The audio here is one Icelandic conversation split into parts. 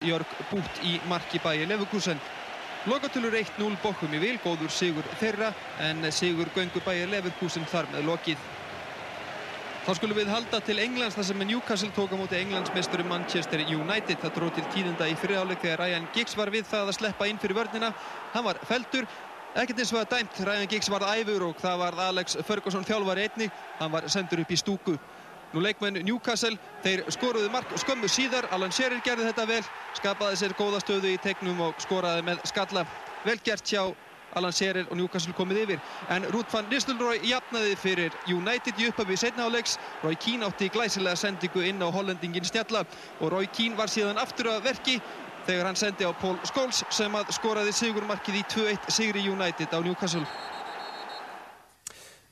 Jörg Bút í marki bæi Leverkusen. Lokatölur 1-0 bókum í vil, góður sigur þeirra en sigur göngu bæi Leverkusen þar með lokið. Þá skulum við halda til Englands þar sem Newcastle tók á móti Englandsmesturi Manchester United. Það dróð til tíðenda í fyriráleik þegar Ryan Giggs var við það að sleppa inn fyrir vörnina. Hann var feldur, ekkert eins og að dæmt. Ryan Giggs varð æfur og það varð Alex Ferguson þjálfari einnig. Hann var sendur upp í stúku. Nú leikmenn Newcastle, þeir skoruðu mark skömmu síðar. Alan Shearer gerði þetta vel, skapaði sér góða stöðu í tegnum og skoraði með skalla. Vel gert hjá Alan Shearer og Newcastle komið yfir. En Ruud van Nistelrooy jafnaði fyrir United í upphafi setna áleiks. Roy Keane átti glæsilega sendingu inn á hollendingin Snjalla og Roy Keane var síðan aftur að verki þegar hann sendi á Paul Scholes sem að skoraði sigurmarkið í 2-1 sigri United á Newcastle.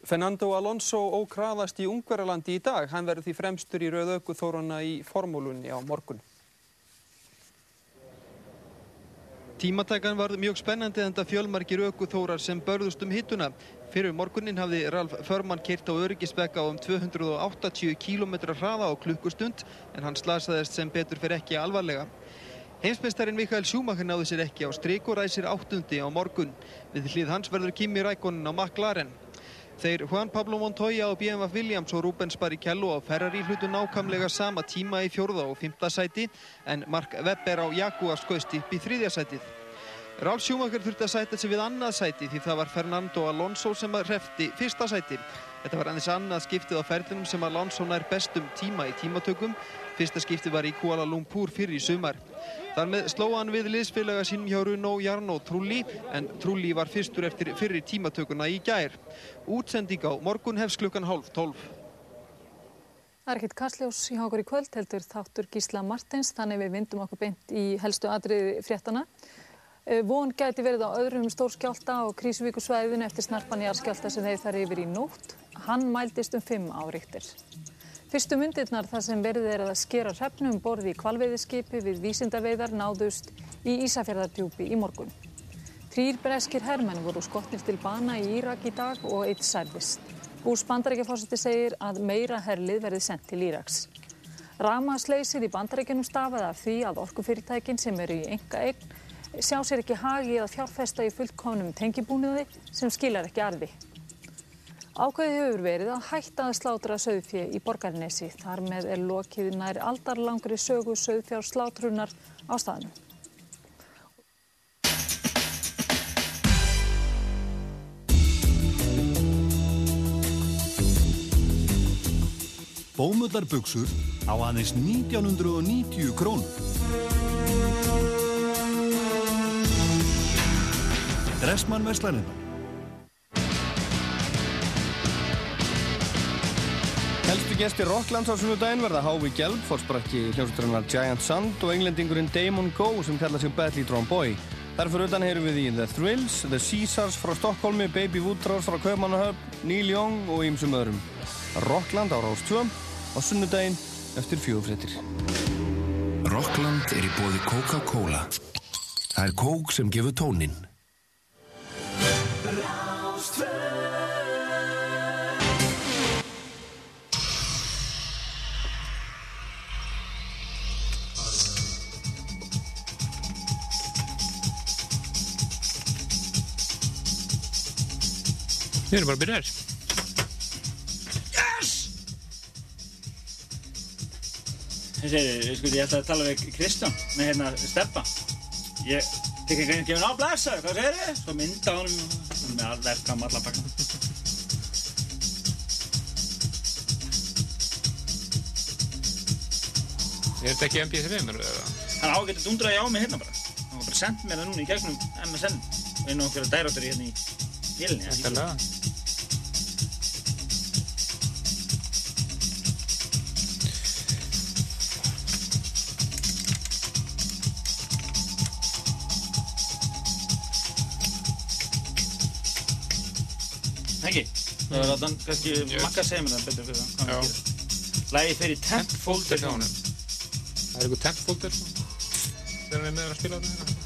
Fernando Alonso ókraðast í Ungverjalandi í dag. Hann verður því fremstur í rauðauku þóruna í formúlunni á morgun. Tímatækan var mjög spennandi en það fjölmarkir aukuþórar sem börðust um hittuna. Fyrir morgunin hafði Ralf Förmann kert á öryggisvegga á um 280 km hraða á klukkustund en hann slasaðist sem betur fyrir ekki alvarlega. Heimsmeistarinn Mikael Schumacher náði sér ekki á strik og ræsir áttundi á morgun. Við hlið hans verður Kimi Rækonin á McLaren. Þeir Juan Pablo Montoya og BMW Williams og Rubens Barrichello á Ferrari hlutu nákvæmlega sama tíma í fjórða og fymta sæti en Mark Webber á Jaguar skoist upp í þriðja sætið. Ralf Schumacher þurfti að sæta sig við annað sæti því það var Fernando Alonso sem að hrefti fyrsta sæti. Þetta var aðeins annað skiptið á ferðinum sem Alonso nær bestum tíma í tímatökum. Fyrsta skiptið var í Kuala Lumpur fyrir í sumar. Þar með sló hann við liðsfélaga sínum hjá Runo Jarno Trulli en Trulli var fyrstur eftir fyrir tímatökuna í gær. Útsending á morgun hefst klukkan hálf tólf. Það er ekkert kastljós í hákur í kvöld heldur þáttur Gísla Martins þannig við vindum okkur beint í helstu atriði fréttana. Eh, von gæti verið á öðrum stórskjálta og krísuvíkusvæðinu eftir snarpan jarðskjálta sem þeir þar yfir í nótt. Hann mældist um fimm áríktir. Fyrstu myndirnar þar sem verið er að skera hrefnum borði í kvalveiðiskipi við vísindaveiðar náðust í Ísafjörðardjúpi í morgun. Þrýr breskir herrmenn voru skotnir til bana í Írak í dag og eitt særðist. Bús bandarækjafórseti segir að meira herlið verði sendt til Íraks. Ramaðsleysið í bandarækjunum stafaði af því að orkufyrirtækin sem eru í enga eign sjá sér ekki hagi að fjárfesta í fullkomnum tengibúniði sem skilar ekki arði. Ákveðið hefur verið að hætta að slátra söðfjö í borgarnesi. Þar með er lokið nær aldarlangri sögu söðfjár slátrunar á staðnum. Bómullarbugsur á aðeins 1990 krónur. Dressmann Vestlærinnar Helstu gestir Rocklands á sunnudaginn verða Hávi Gjelb, fórsprakki hljómsutrannar Giant Sand og englendingurinn Damon Go sem kallar sig Battletron Boy. Þarfur utan heyrum við í The Thrills, The Caesars frá Stokkólmi, Baby Woodrows frá Kaupmannahöfn, Neil Young og ýmsum öðrum. Rockland á Rás 2 á sunnudaginn eftir fjóðfréttir. Rockland er í bóði Coca-Cola. Það er kók sem gefur tóninn. Við erum bara að byrja þér. Þessi, sko, ég ætla að tala við Kristján með hérna Steppa. Ég tekki ekki að gefa ná blæsaður, hvað segir þið? Svo mynda honum með all verkam allar pakka. Er þetta ekki MP3 eða? Hann ágætti dundraði á mig hérna bara. Hann var bara sendt mér það núna í gegnum MSN og á okkur dæróttur hérna í Vélni, Þetta er laga. Það var þann, kannski, makka segja mér það betur fyrir það. Lægi fyrir temp folder. Það er eitthvað temp folder þegar hann er með að spila þetta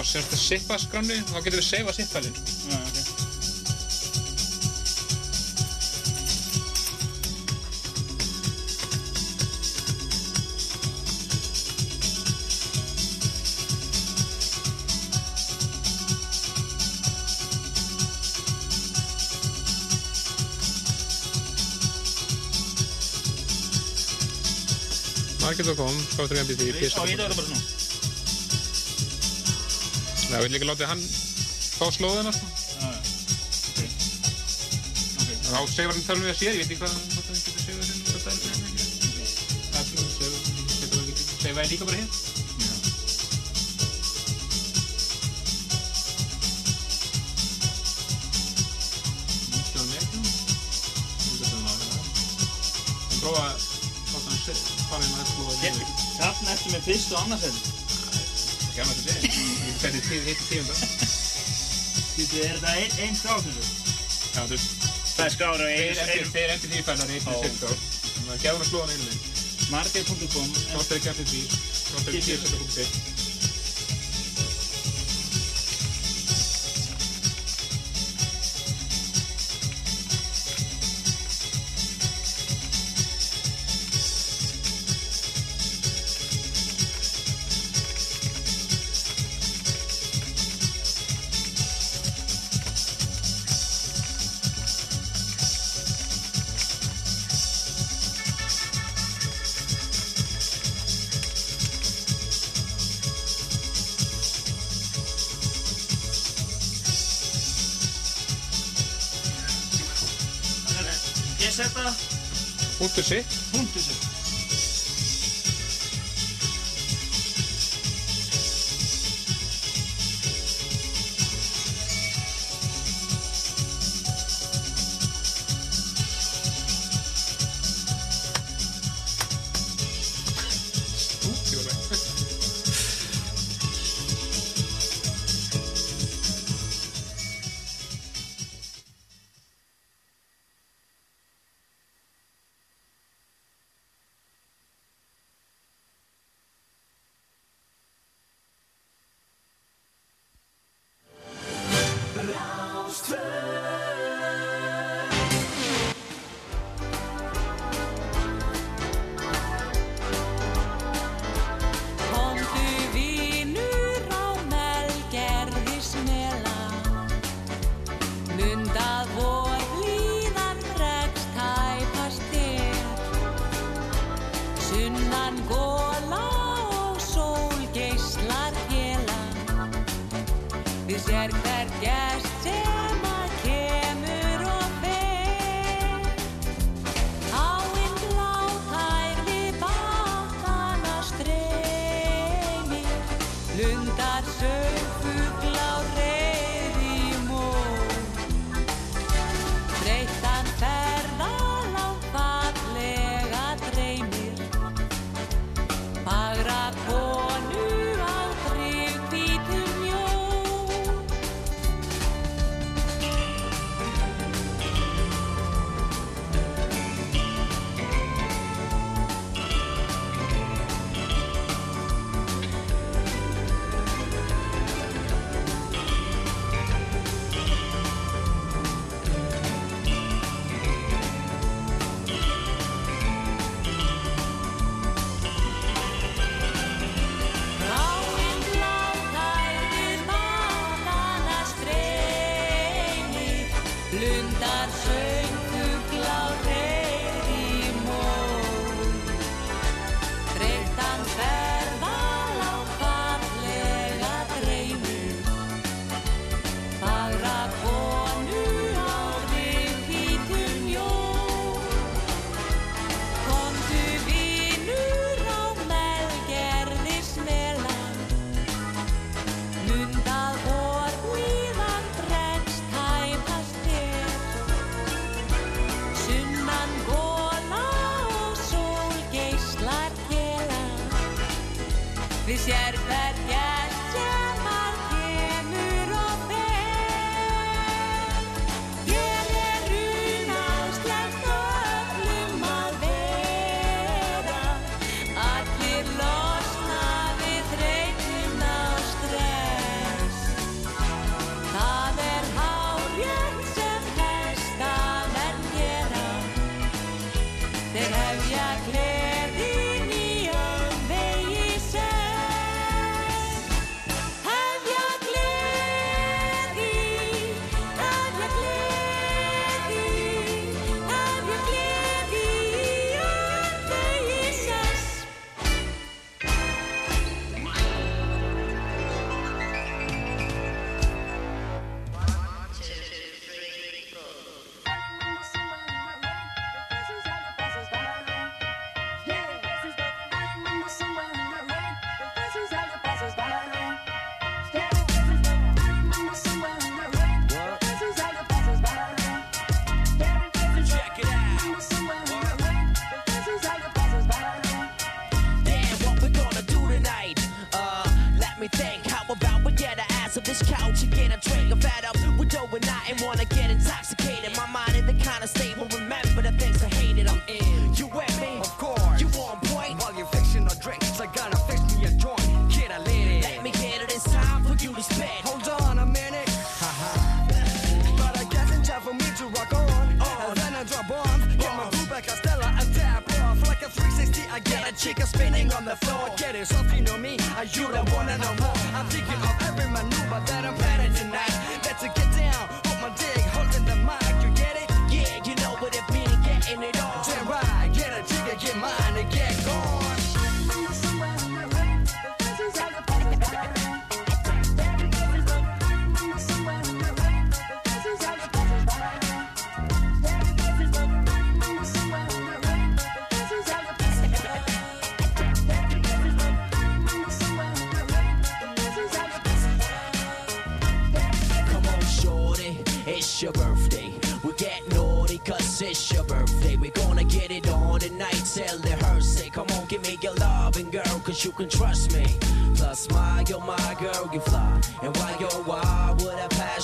Að að semst að sippa skranni, þá getum við seifa sippfælinn. Já, ok. Market.com, skáttur MP3, Á, ég það bara svona. Já, við líka látið hann fá slóðina, sko. Já, já. Ok. Ok. Þá seifar hann tölum við að sér, ég veit ekki hvað hann hvort hann getur seifað þessu hvað það er eða ekki. Það er svona, seifað hann getur seifað líka bara hér. Skjóða með ekki. Prófa að láta hann se- fara inn að slóða Ég- Þarna ertu með fyrst og annars þetta. Ekki annars að þetta. Ég fætti tíð, hitti tíunda. Þetta er þetta einn ein skrá sem þú? Já, þú veist. Það er skráður á Þeir einu. eftir, því fælar einnig Já. sitt skrá. Þannig að hann að slóða hann einu minn. Market.com. Skáttur ekki eftir því. Skáttur ekki www.radiomaría.cl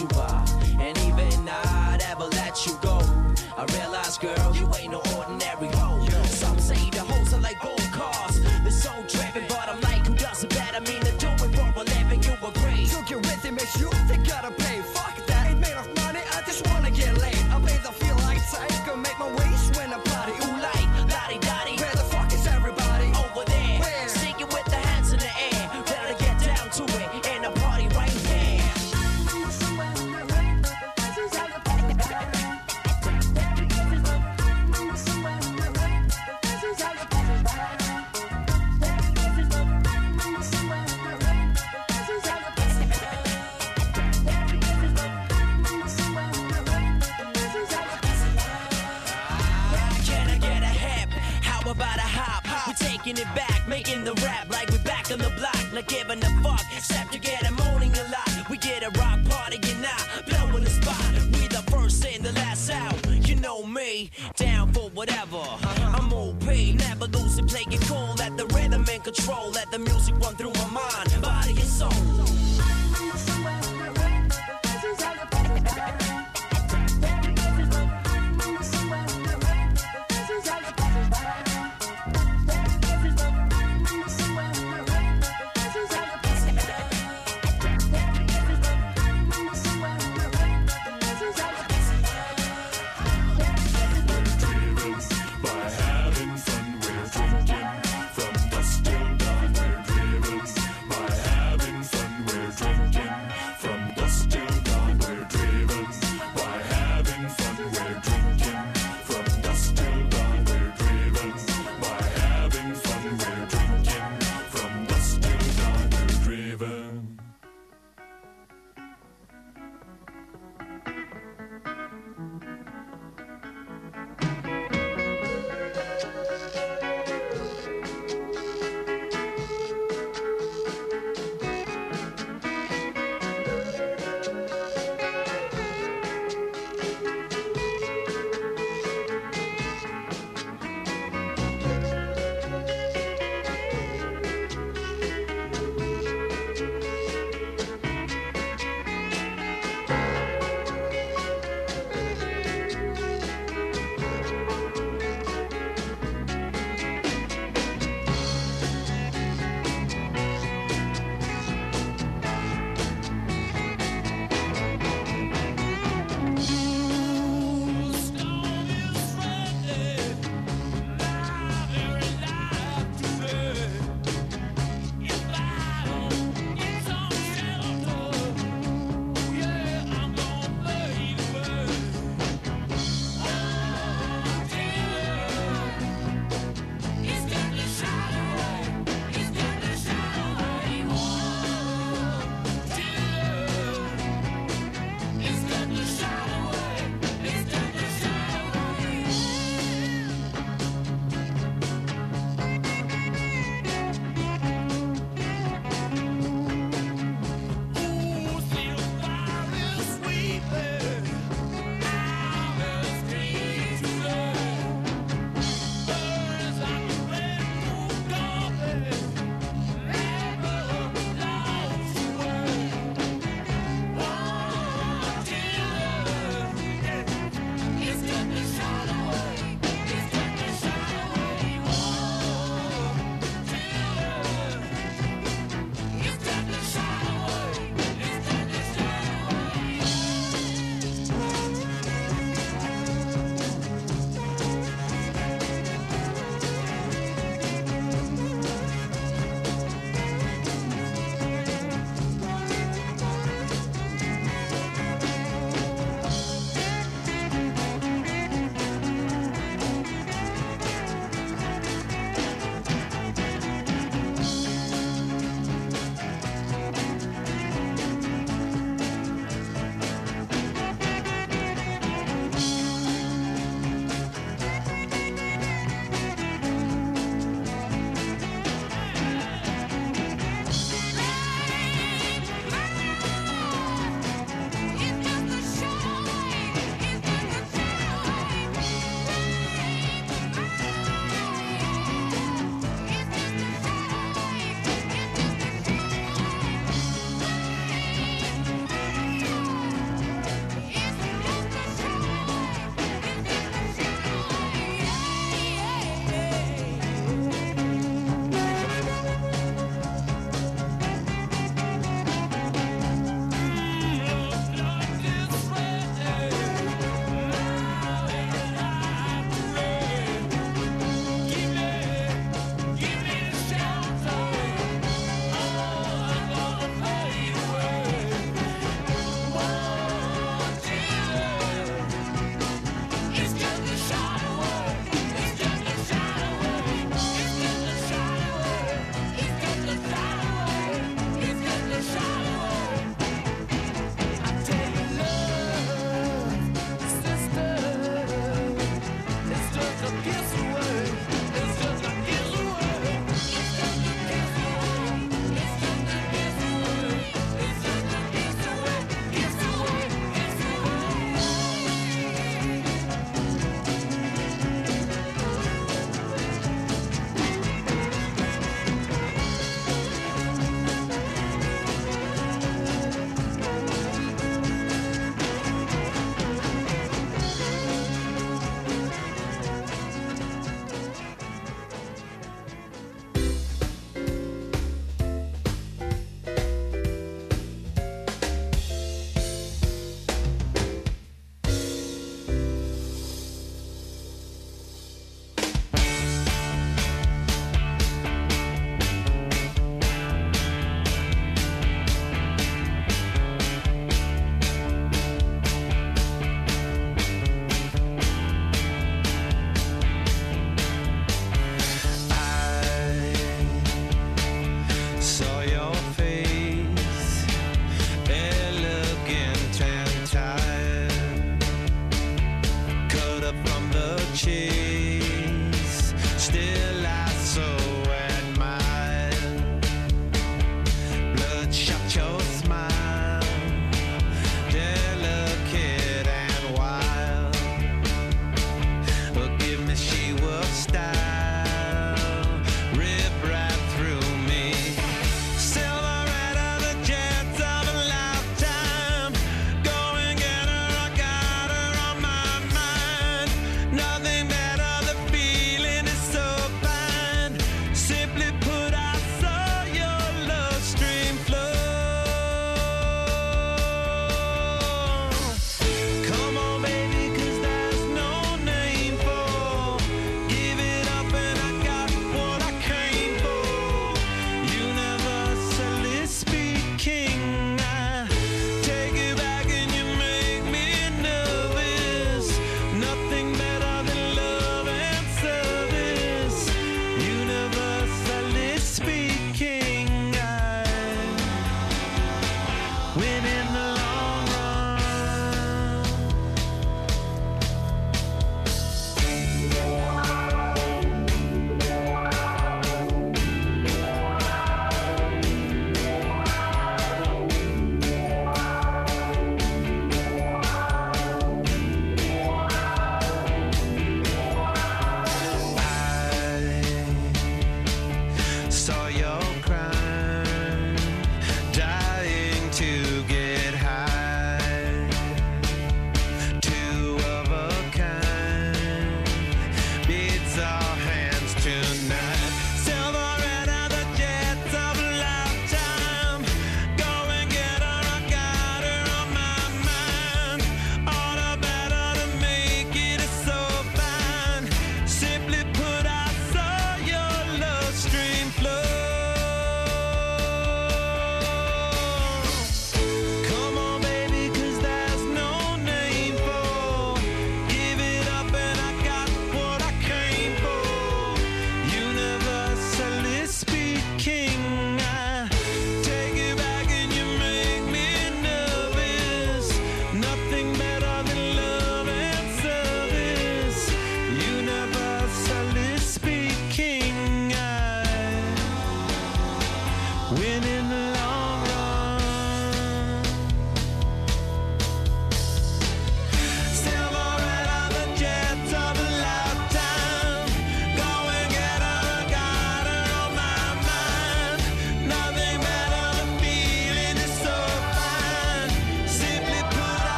ritmar.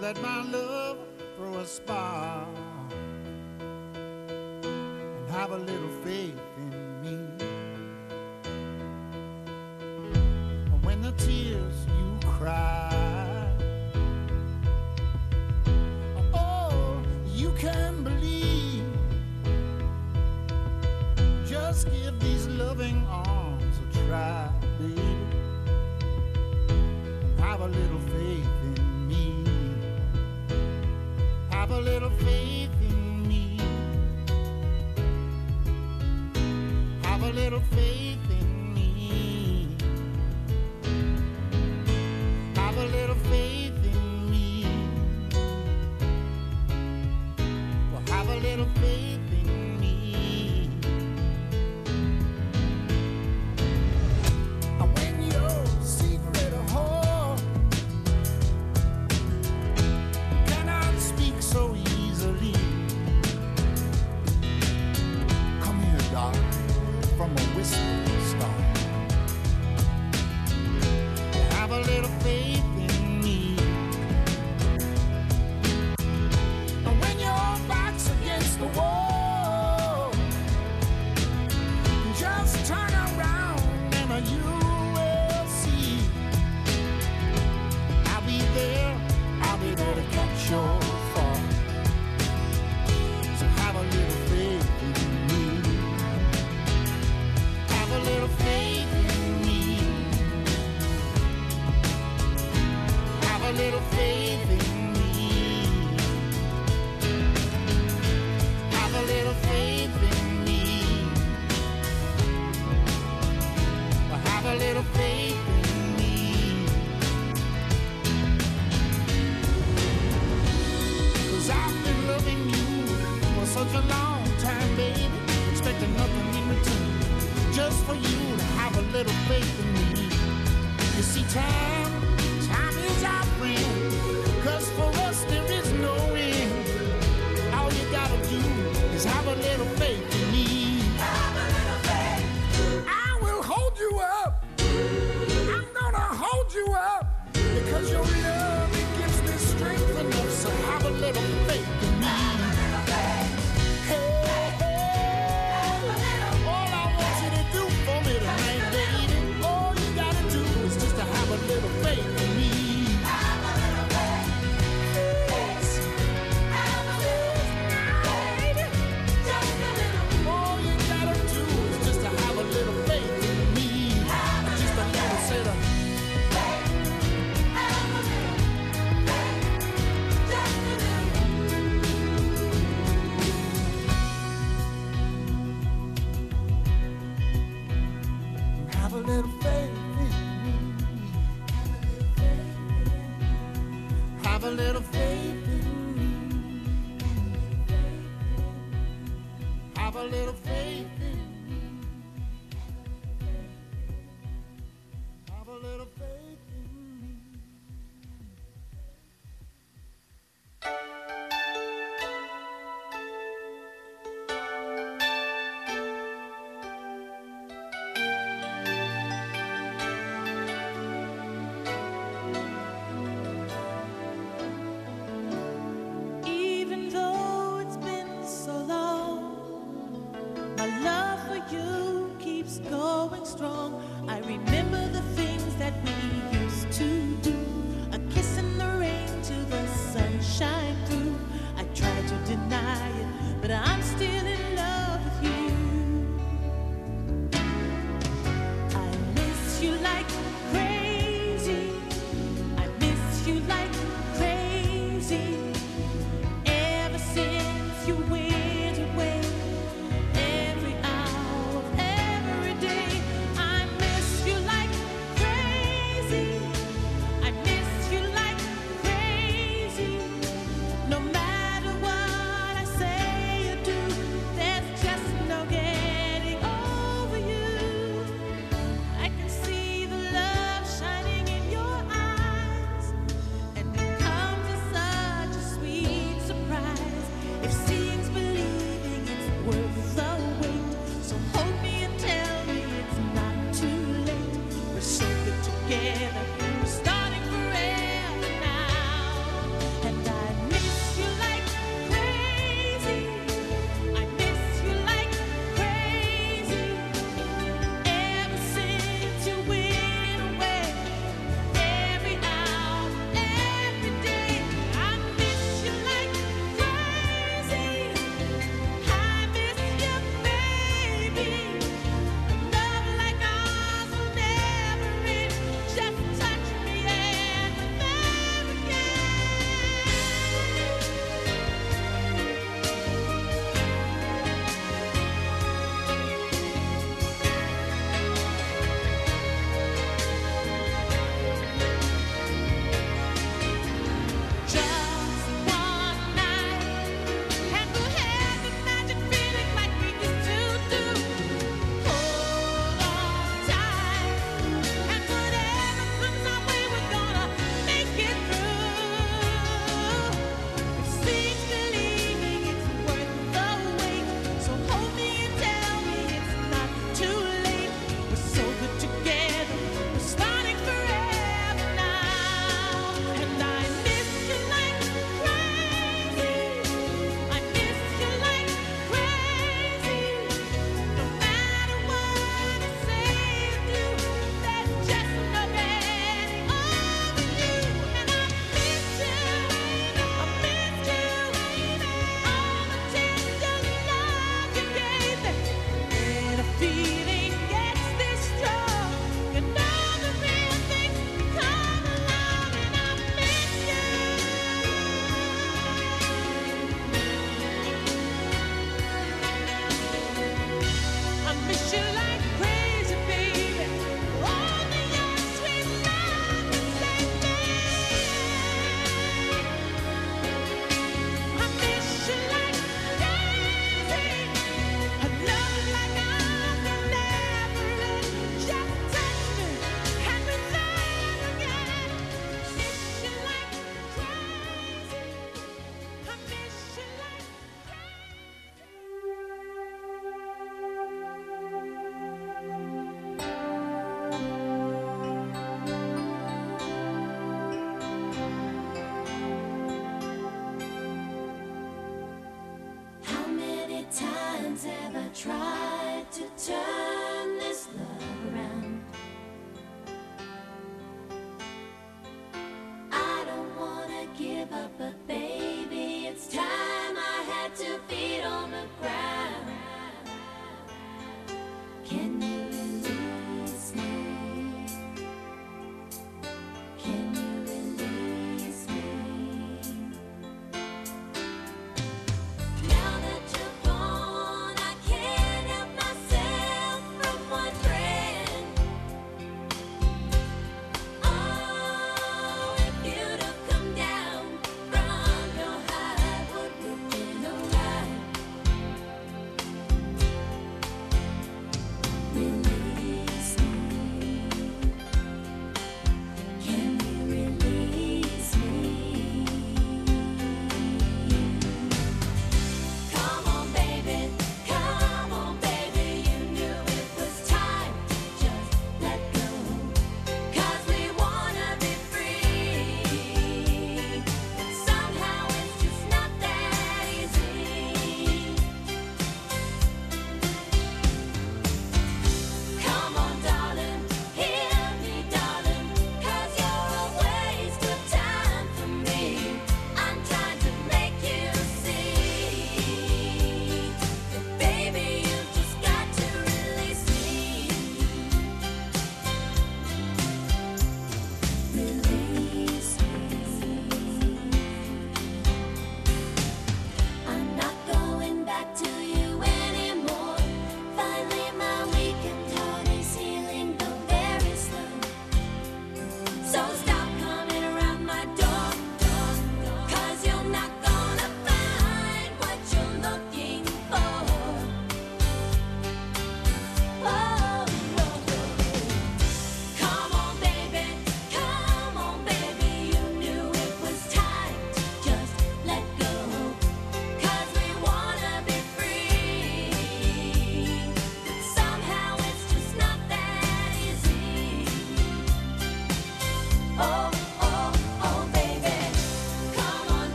Let my love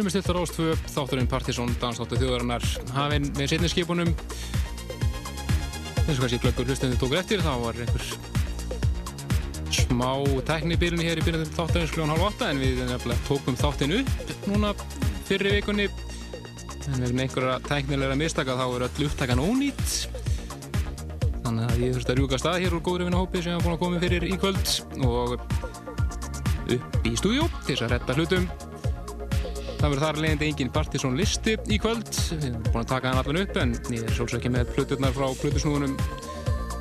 Við erum með stiltar ástvö, þátturinn Partisón, dansáttu þjóðarinnar, hafinn með setni skipunum. eins og kannski glöggur hlustendur tókur eftir, þá var einhver smá tæknibyrjunni hér í byrjunum þáttarins kljóðan hálf átta, en við nefnilega tókum þáttin upp núna fyrri vikunni. En vegna einhverja tæknilega mistaka þá er öll upptakan ónýtt. Þannig að ég þurfti að rjúka stað hér úr góðri vinnahópi sem er búin að koma fyrir í kvöld og upp í stúdjó til þess að retta hlutum. Það verður þar leiðandi engin Partisón listi í kvöld. Við erum búin að taka hann allan upp en ég er svolítið ekki með pluturnar frá plutusnúðunum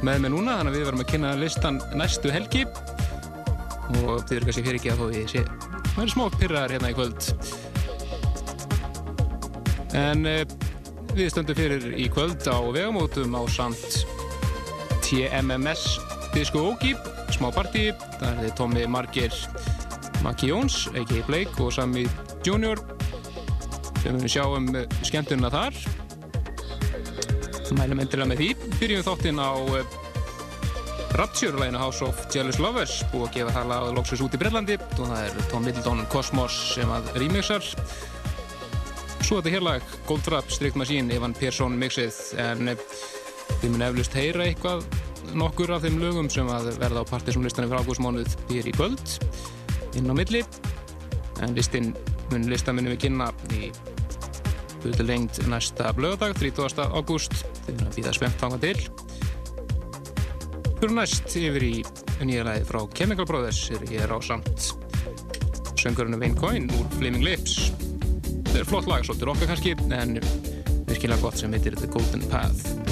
með mig núna þannig að við verðum að kynna listan næstu helgi og þið eru kannski fyrir ekki að þó ég sé það eru smá pyrraðar hérna í kvöld en uh, við stöndum fyrir í kvöld á vegamótum á samt TMMS Disco Oki smá partí, það er þið Tommy Margir Maki Jóns, a.k.a. Blake og Sami Junior sem við sjáum skemmtunna þar. Mælum endilega með því. Byrjum þáttinn á uh, Rapture-læginu House of Jealous Lovers. Búið að gefa það lag loksins út í Brellandi og það er Tom Middleton Cosmos sem að remixar. Svo þetta hér lag Goldtrap, Strict Machine, Evan Persson mixið. En við munum eflust heyra eitthvað nokkur af þeim lögum sem að verða á partysónlistanum frá ágústmánuð hér í kvöld. Inn á milli. En listin mun lista munum við kynna í buðu lengt næsta blöðdag 30. ágúst. Þið verðum að býða spennt fanga til. Fyrir næst yfir í nýja lagi frá Chemical Brothers er hér á samt söngurinn Wayne Coyne úr Flaming Lips. Þetta er flott lag, svolítið rocka kannski en virkilega gott sem heitir The Golden Path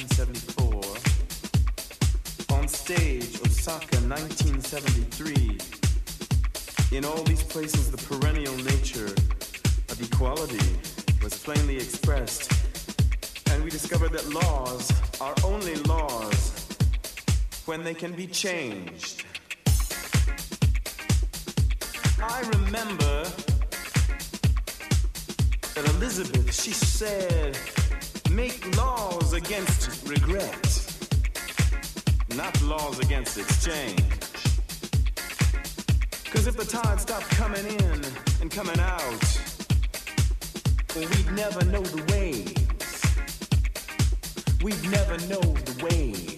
1974, on stage Osaka 1973. In all these places, the perennial nature of equality was plainly expressed, and we discovered that laws are only laws when they can be changed. I remember that Elizabeth, she said, regret, not laws against exchange. Cause if the tide stopped coming in and coming out, well, we'd never know the ways. We'd never know the ways.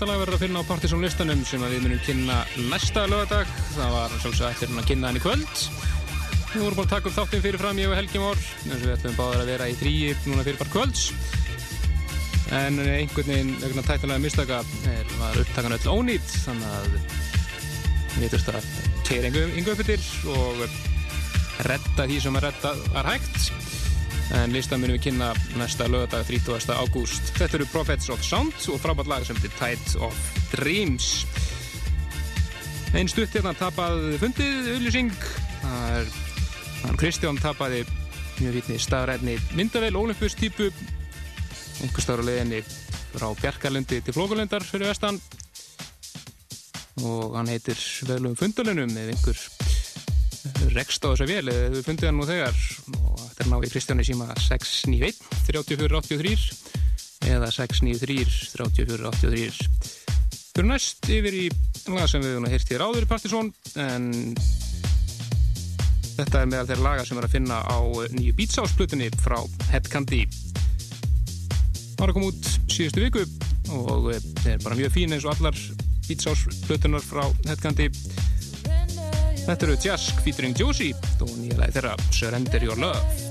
Þetta lag verður að finna á Partisan listanum sem við munum kynna næsta lögadag. Það var sjálfsög eftir að kynna hann í kvöld. Við vorum búin að taka upp þáttinn fyrir fram ég og Helgi Mór, við ætlum báðar að vera í fríi núna fyrir bara kvölds. En einhvern veginn, vegna tæknilega mistaka, er, var upptakan öll ónýtt, þannig að við þurftum að tegja yngu uppbyttir og redda því sem að redda var hægt. En listan munum við kynna næsta lögadag 30. ágúst. Þetta eru Prophets of Sound og frábært lag sem heitir Tide of Dreams. Einn stutt hérna tapað fundið, auðlýsing. Kristján tapaði mjög vitni staðræðni myndavel, Olympus típu, einhver staður á leiðinni frá Bjarkalundi til Flókulundar fyrir vestan. Og hann heitir velum fundalunum ef einhver rekst á þessa vel eða þau fundið hann nú þegar. Og þetta er ná í Kristjáni síma 691 3483 eða 693 3483 Fyrir næst yfir í laga sem við höfum hýrt hér áður í Partisón en þetta er meðal þeirra laga sem er að finna á nýju Beatshouse-plutunni frá Head Candy Það var að koma út síðustu viku og það er bara mjög fín eins og allar Beatshouse-plutunar frá Head Candy Þetta eru Jask featuring Josie og nýja lagi þeirra Surrender Your Love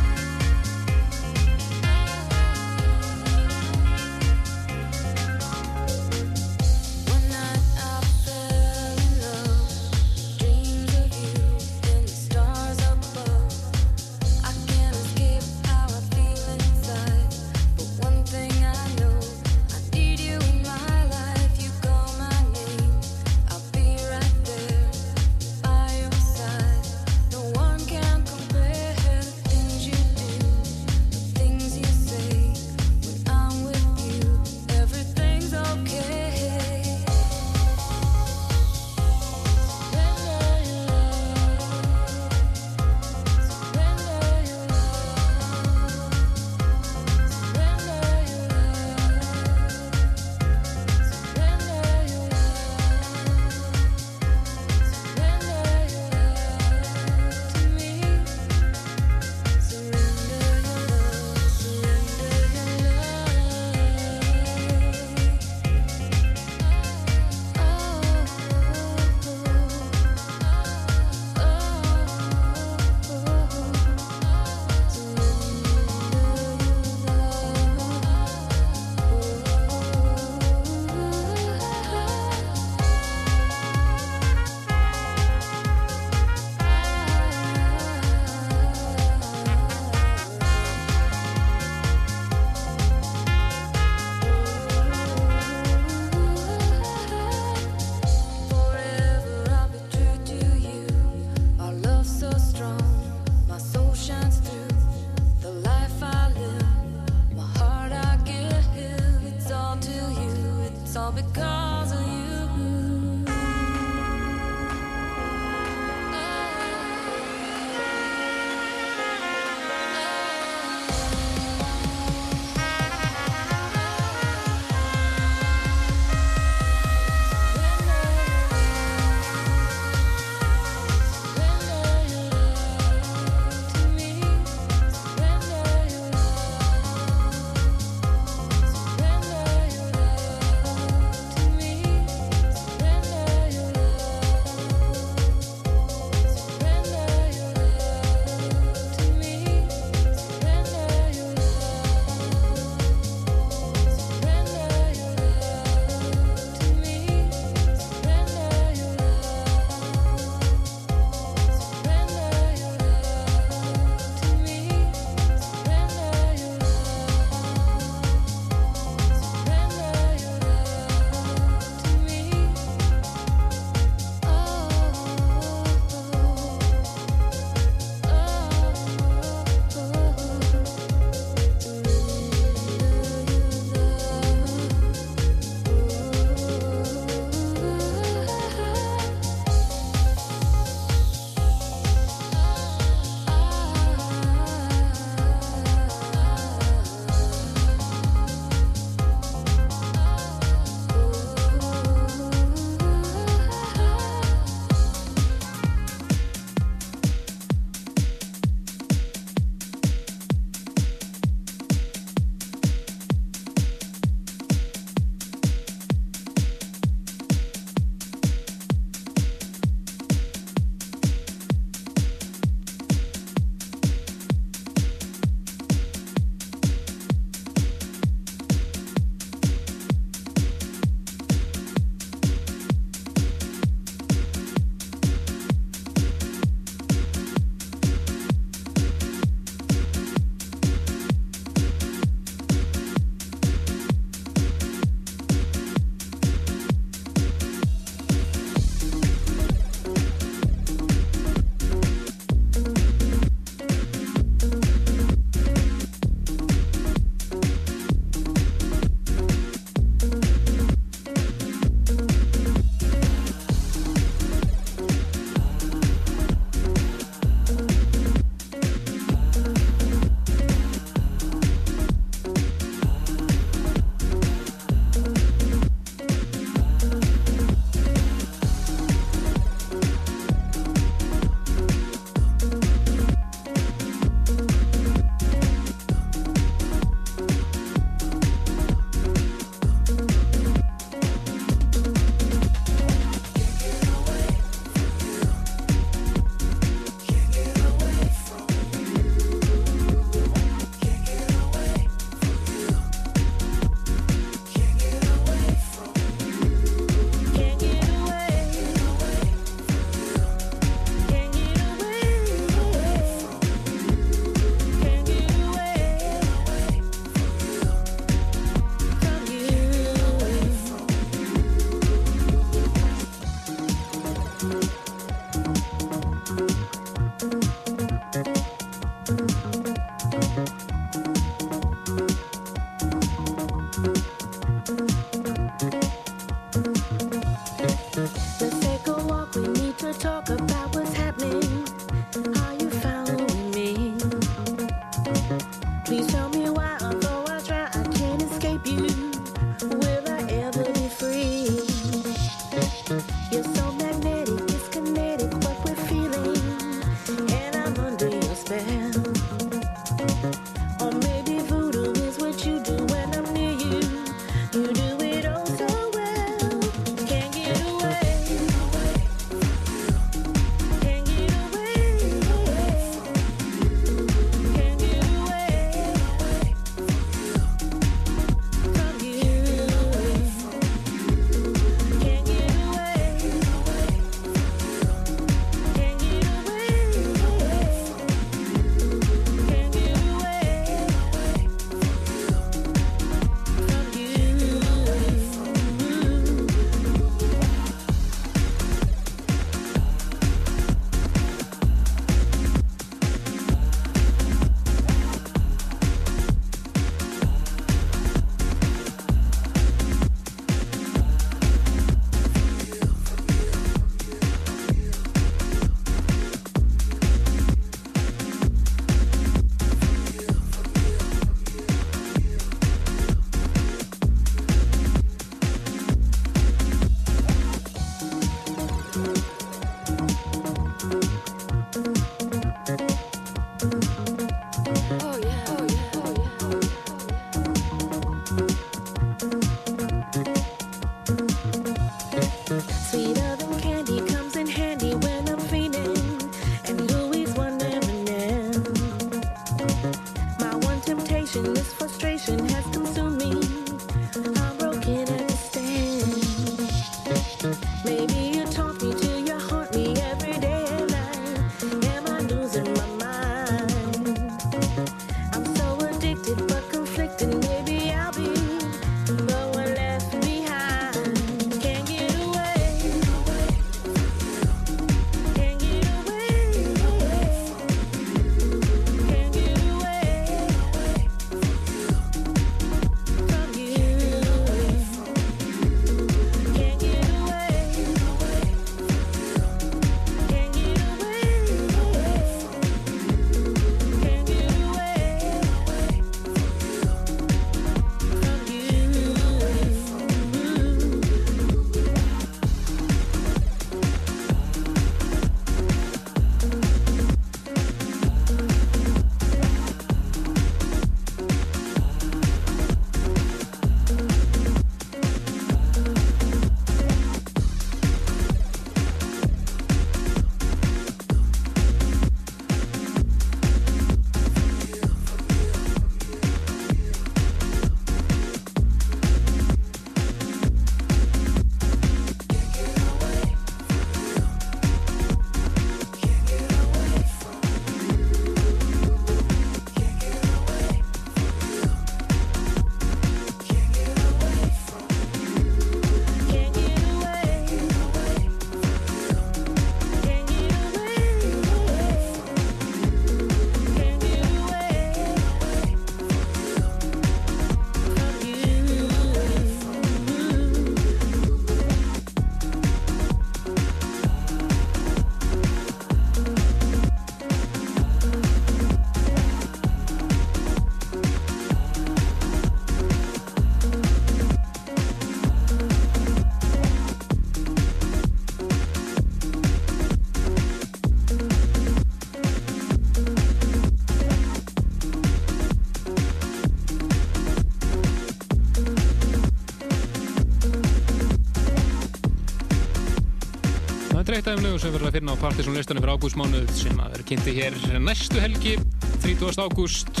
Dreitt aðeins sem verður að finna á Partiðsson listanum fyrir ágústmánuð sem að vera kynnti hér næstu helgi 30. ágúst.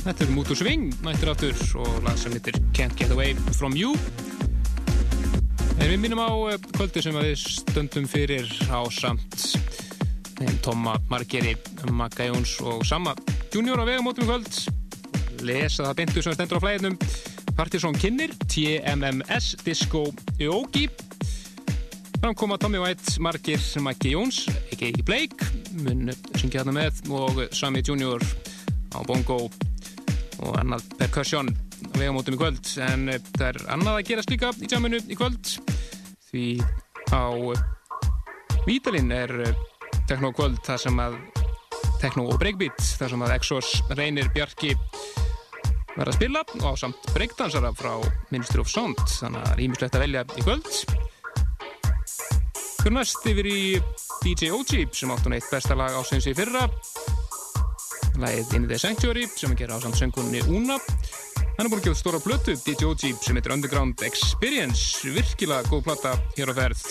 Þetta er Mútu Sving, mættir aftur og lag sem heitir Can't Get Away From You. En við minnum á eh, kvöldi sem við stöndum fyrir á samt Tóma Margeri, Magga Jóns og Samma Junior á vegamótum í kvöld. Lesa það beintu sem stendur á flæðinum. Partiðsson kynir TMMS Disco Yogi Fram koma Tommy White, Margir, Maggi Jóns, ekki ekki Blake, mun syngja þarna með og Sami Junior á bongo og annað percussion vegamótum í kvöld. En eh, það er annað að gerast líka í jaminu í kvöld því á Vítalinn er eh, tekno kvöld þar sem að tekno og breakbeat þar sem að Exos, Reynir, Bjarki verða að spila og á samt breakdansara frá Ministry of Sound þannig að það er ímislegt að velja í kvöld næst yfir í DJ OG sem átt hún eitt besta lag ásins í fyrra. Lagið In the Sanctuary sem að gera á samt söngunni Una. Hann er búin að gefa stóra blötu DJ OG sem heitir Underground Experience. Virkilega góð plata hér á ferð.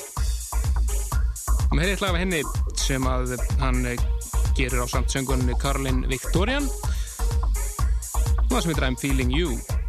Og með heitt lag af henni sem að hann gerir á samt söngunni Karlin Victorian og það sem heitir I'm Feeling You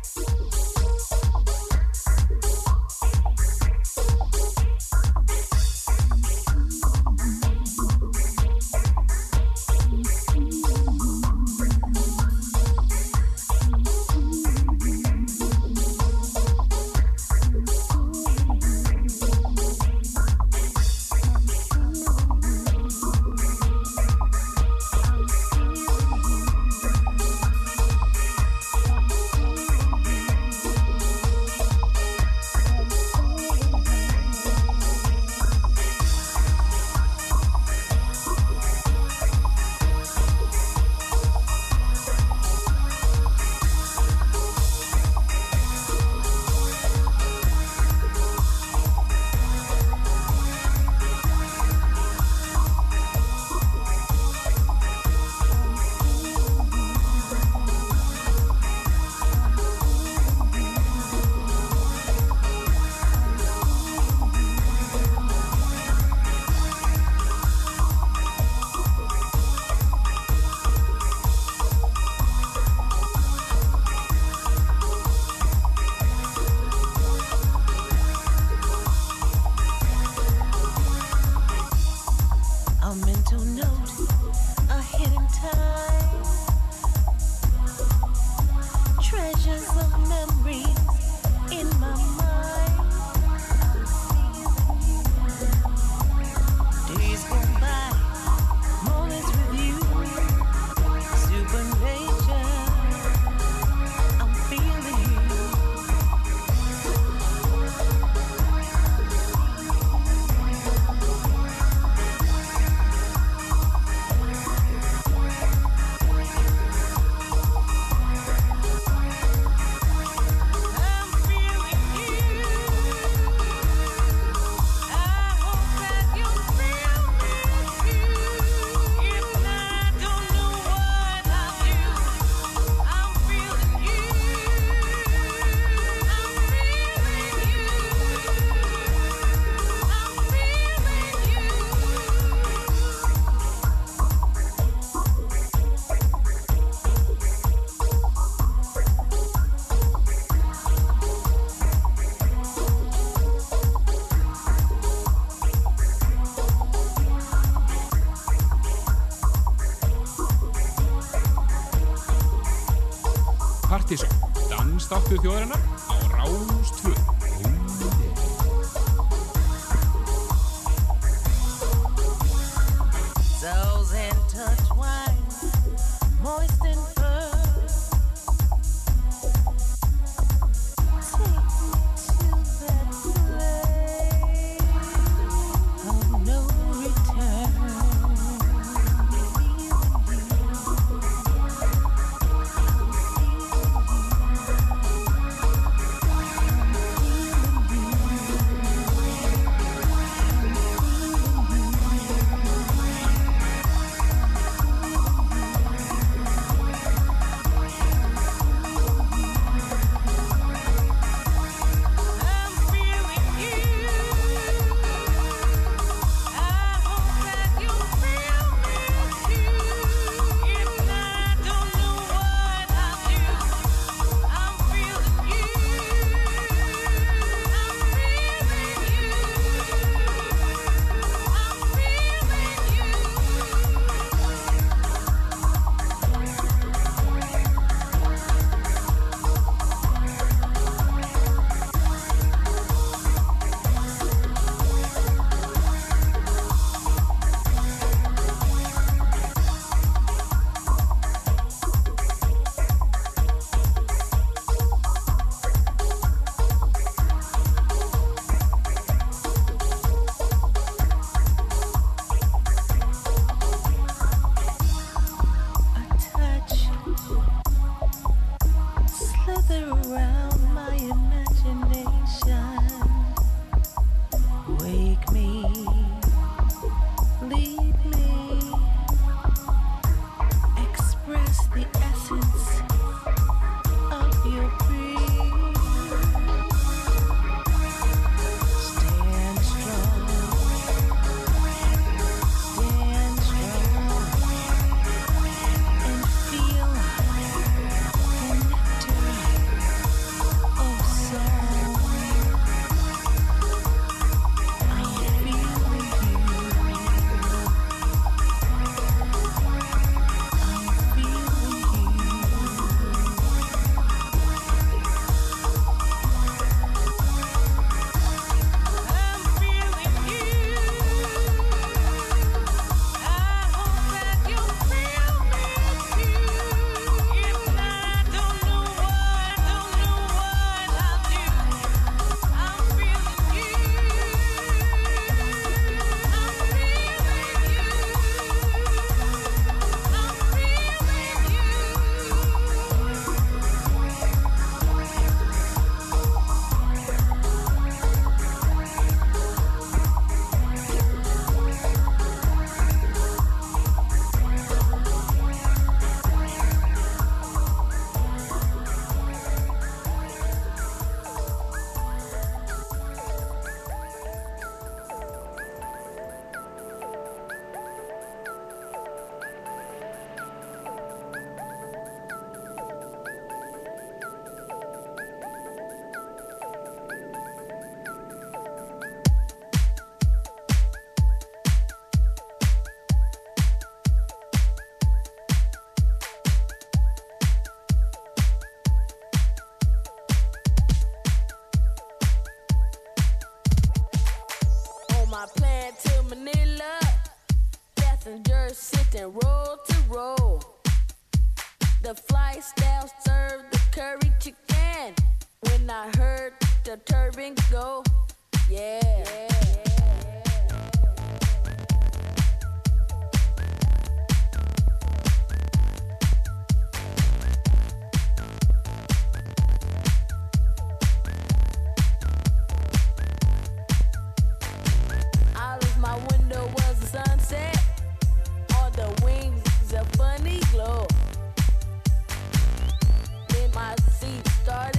Fiorano. A glow. Then my seat started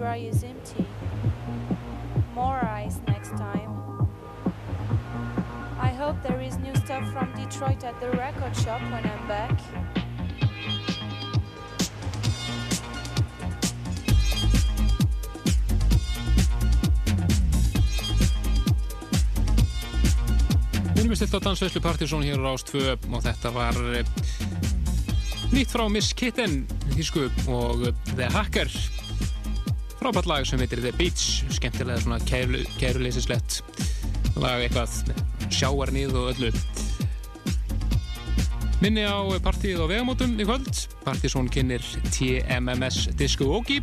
Dry is empty. More ice next time. I hope there is new stuff from Detroit at the record shop when I'm back. Minnum við stilt á Dansveislu Partizón hér á Rástfö og þetta var eh, nýtt frá Miss Kitten þísku og eh, The Hacker frábært lag sem heitir The Beach. Skemmtilega svona kæru, kæruleysislegt lag eitthvað sjáarnið og öllu. Minni á partíið á vegamótum í kvöld. Partizón kynir TMMS Disco Ogi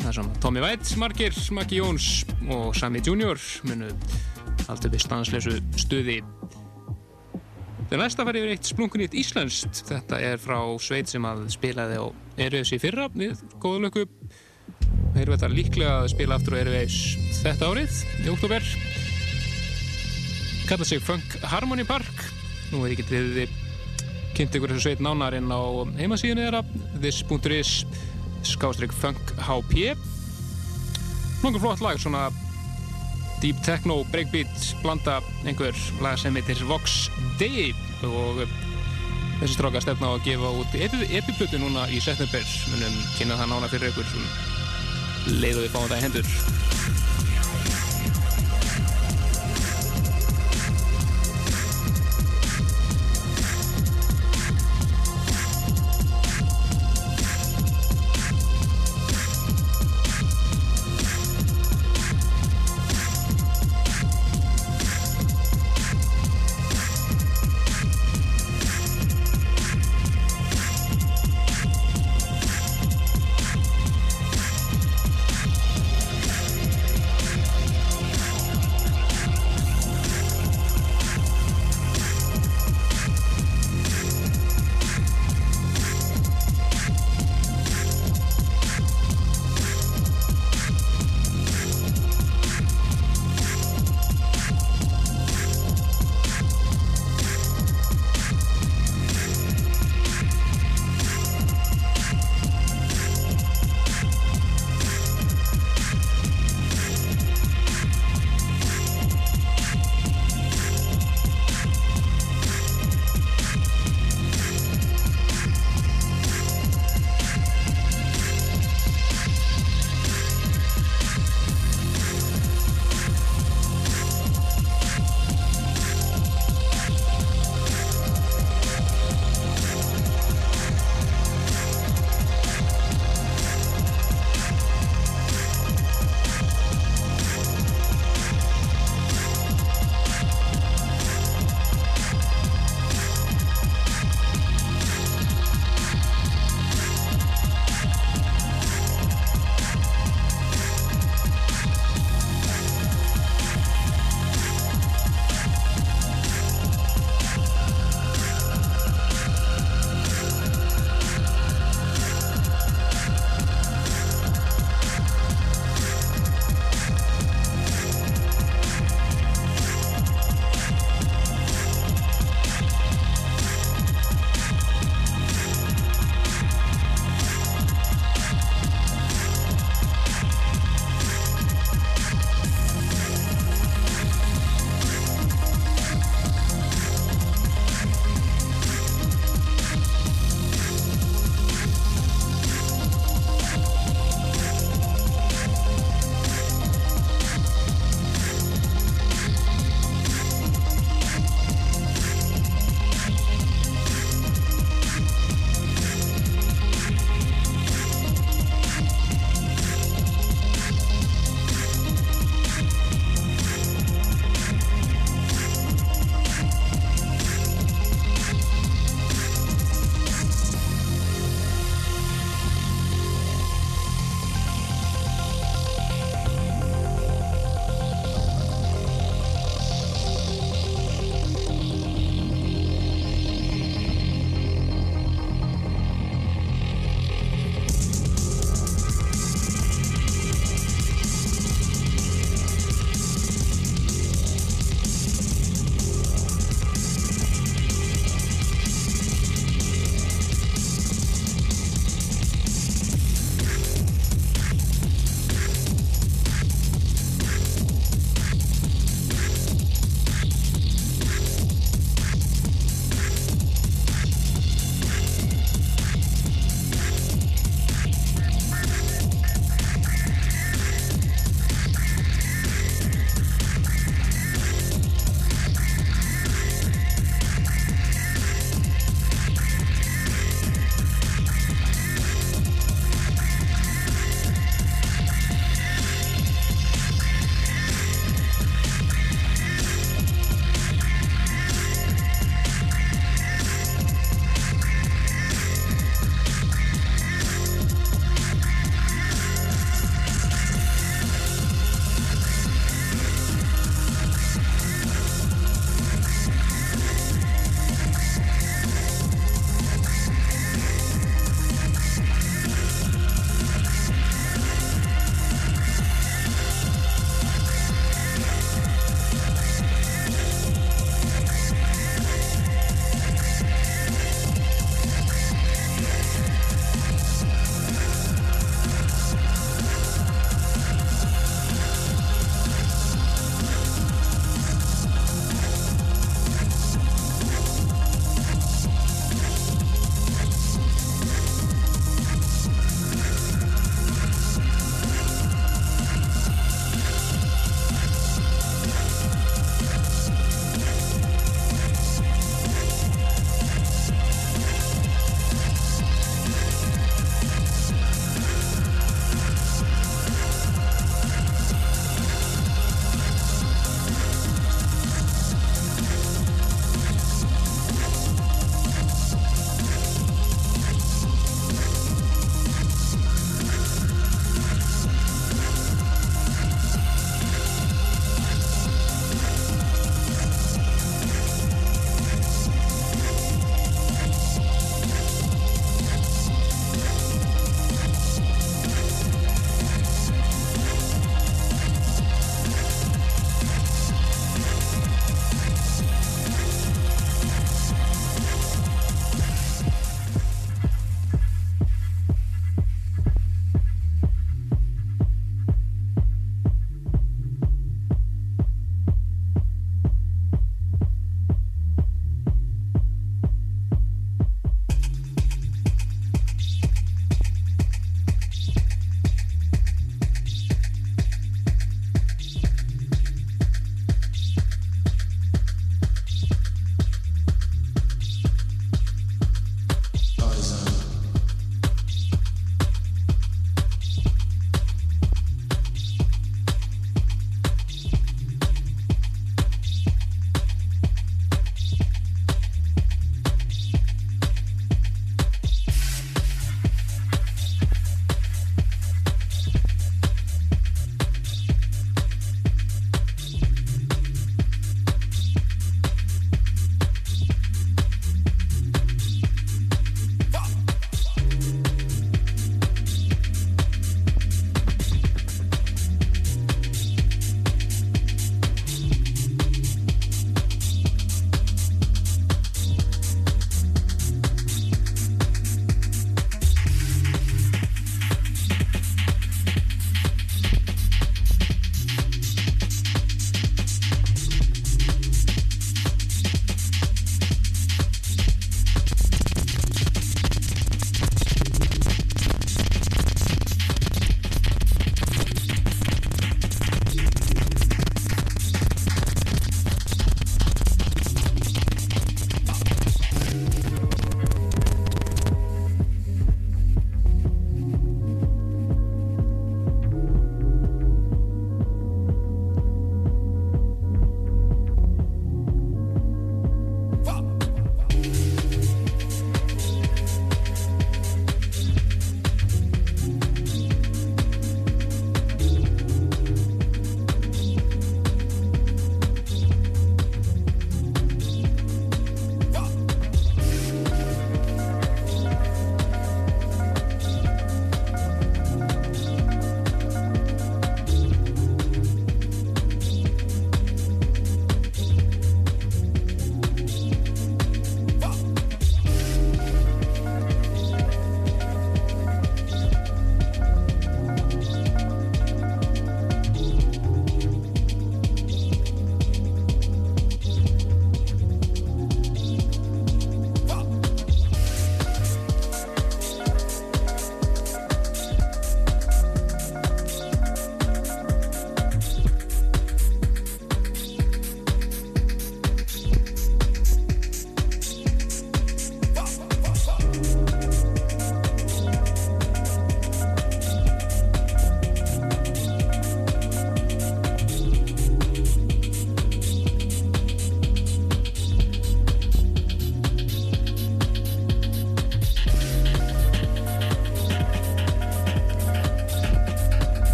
það svona Tommy White, Margir, Maggi Jóns og Sammy Junior munu allt upp í stansleysu stuði. Þegar næsta fær yfir eitt splunkunýtt íslenskt. Þetta er frá sveit sem að spilaði á í fyrra við góðlöku Eru þetta líklega að spila aftur á Eröðs þetta árið í oktober Kalla sig Funk Harmony Park. Nú er ekki við kynnt ykkur þessu sveit nánar inn á heimasíðinu þeirra this.is skástrík Funk HP Nóngur flott lag svona deep techno, breakbeat blanda einhver lag sem heitir Vox Day og þessi stráka stefna á að gefa út epiplutu núna í september. Munum kynna það nána fyrir ykkur leiðu við fáum það í hendur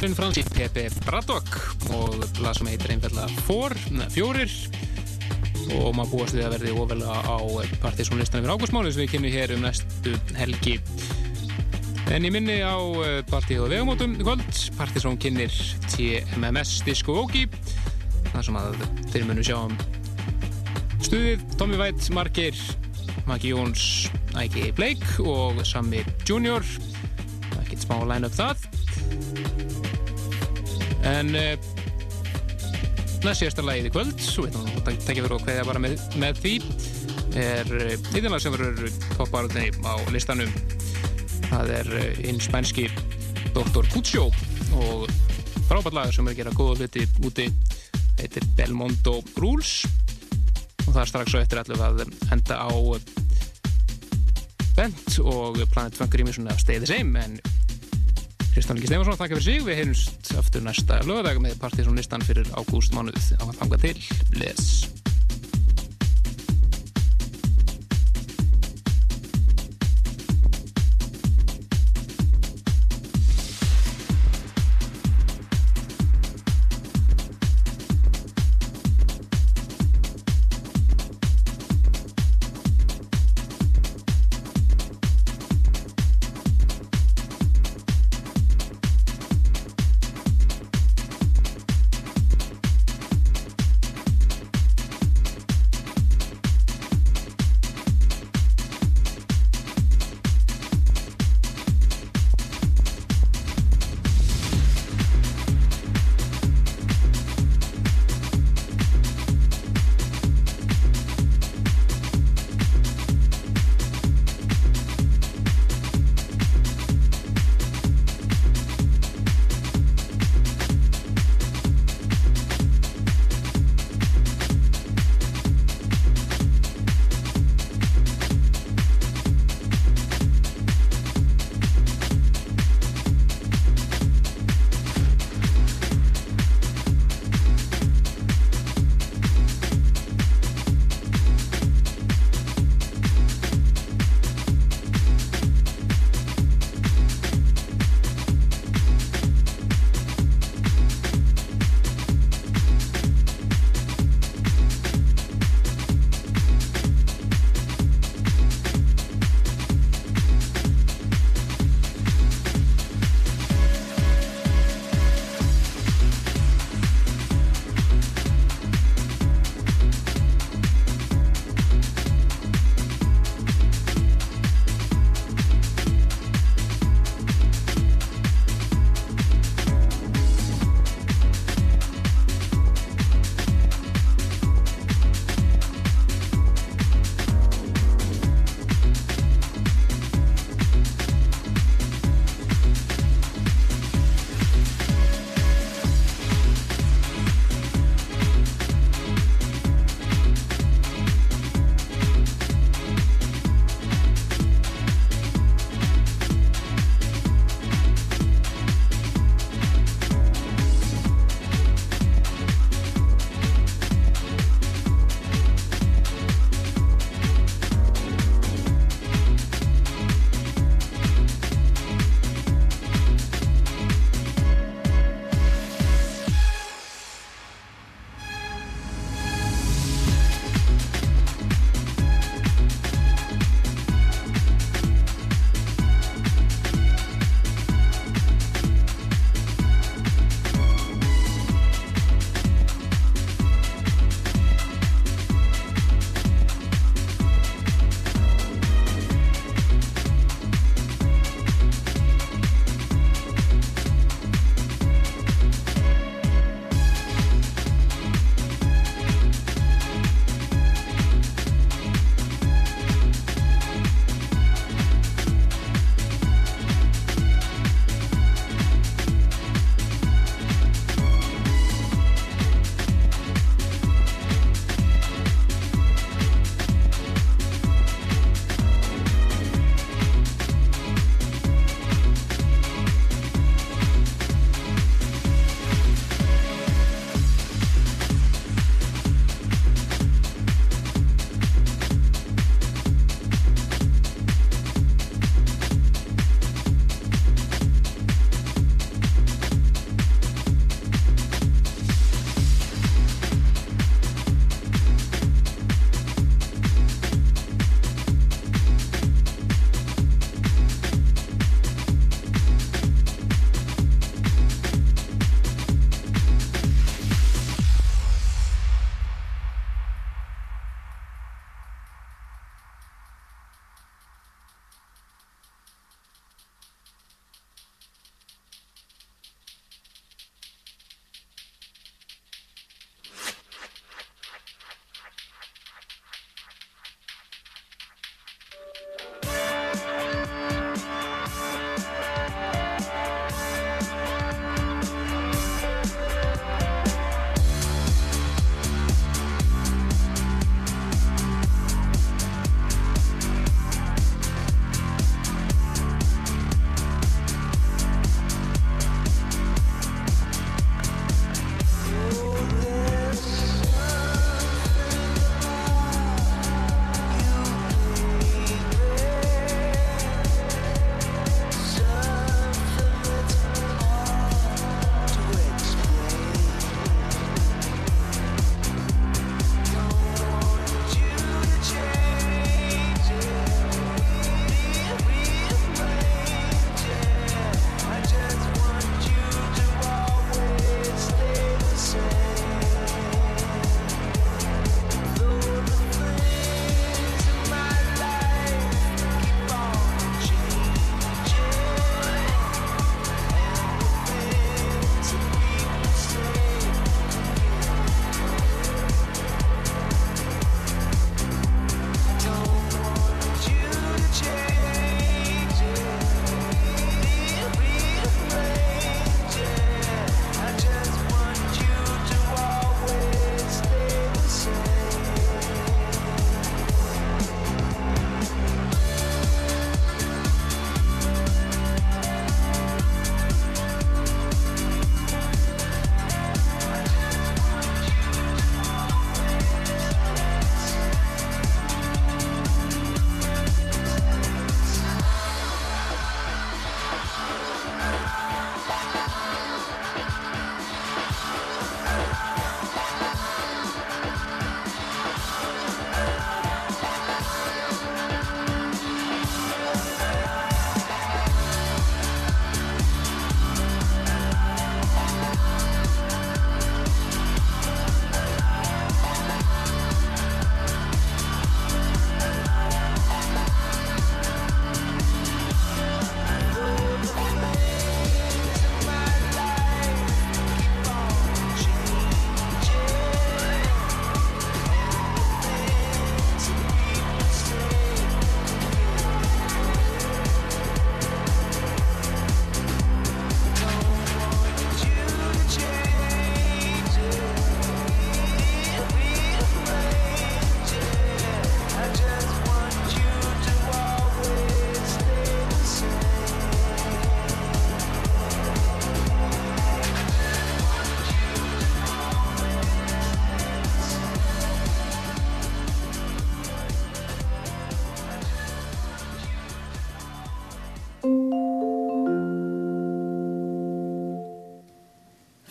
Hljóðurinn fransi Pepe Braddock og lag sem heitir einfallega neða, Fjórir. Og maður búast við að verði ofalega á partysónlistan yfir ágústmáli sem við kynum hér um næstu helgi. En ég minni á eh, partíð og vegumótum í kvöld partysón kynir TMMS Disco Vogi þar sem að þeir munu sjá um stuðið. Tommy White, Margir Maggi Jóns, Ægi Blake og Sammi Junior. Ekkert smá line-up það en næst síðasta lagið í kvöld. Við að tekja fyrir og hverja bara með, með því. Er yfirlega sem verður toppbarðinni á listanum. Það er uh, hinn spænski Dr. Kutsjó og frábært lag sem er að gera góða hluti úti. Heitir Belmondo Rules. Og það er strax svo eftir allir að henda á Bent og Planet Funk Rýmisson að stay the same. En Kristján Ingi Stefansson þakka fyrir sig. Við heyrumst aftur næsta lögadag með partysón listan fyrir ágúst mánuð á að þanga til Les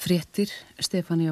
fréttir. Stefania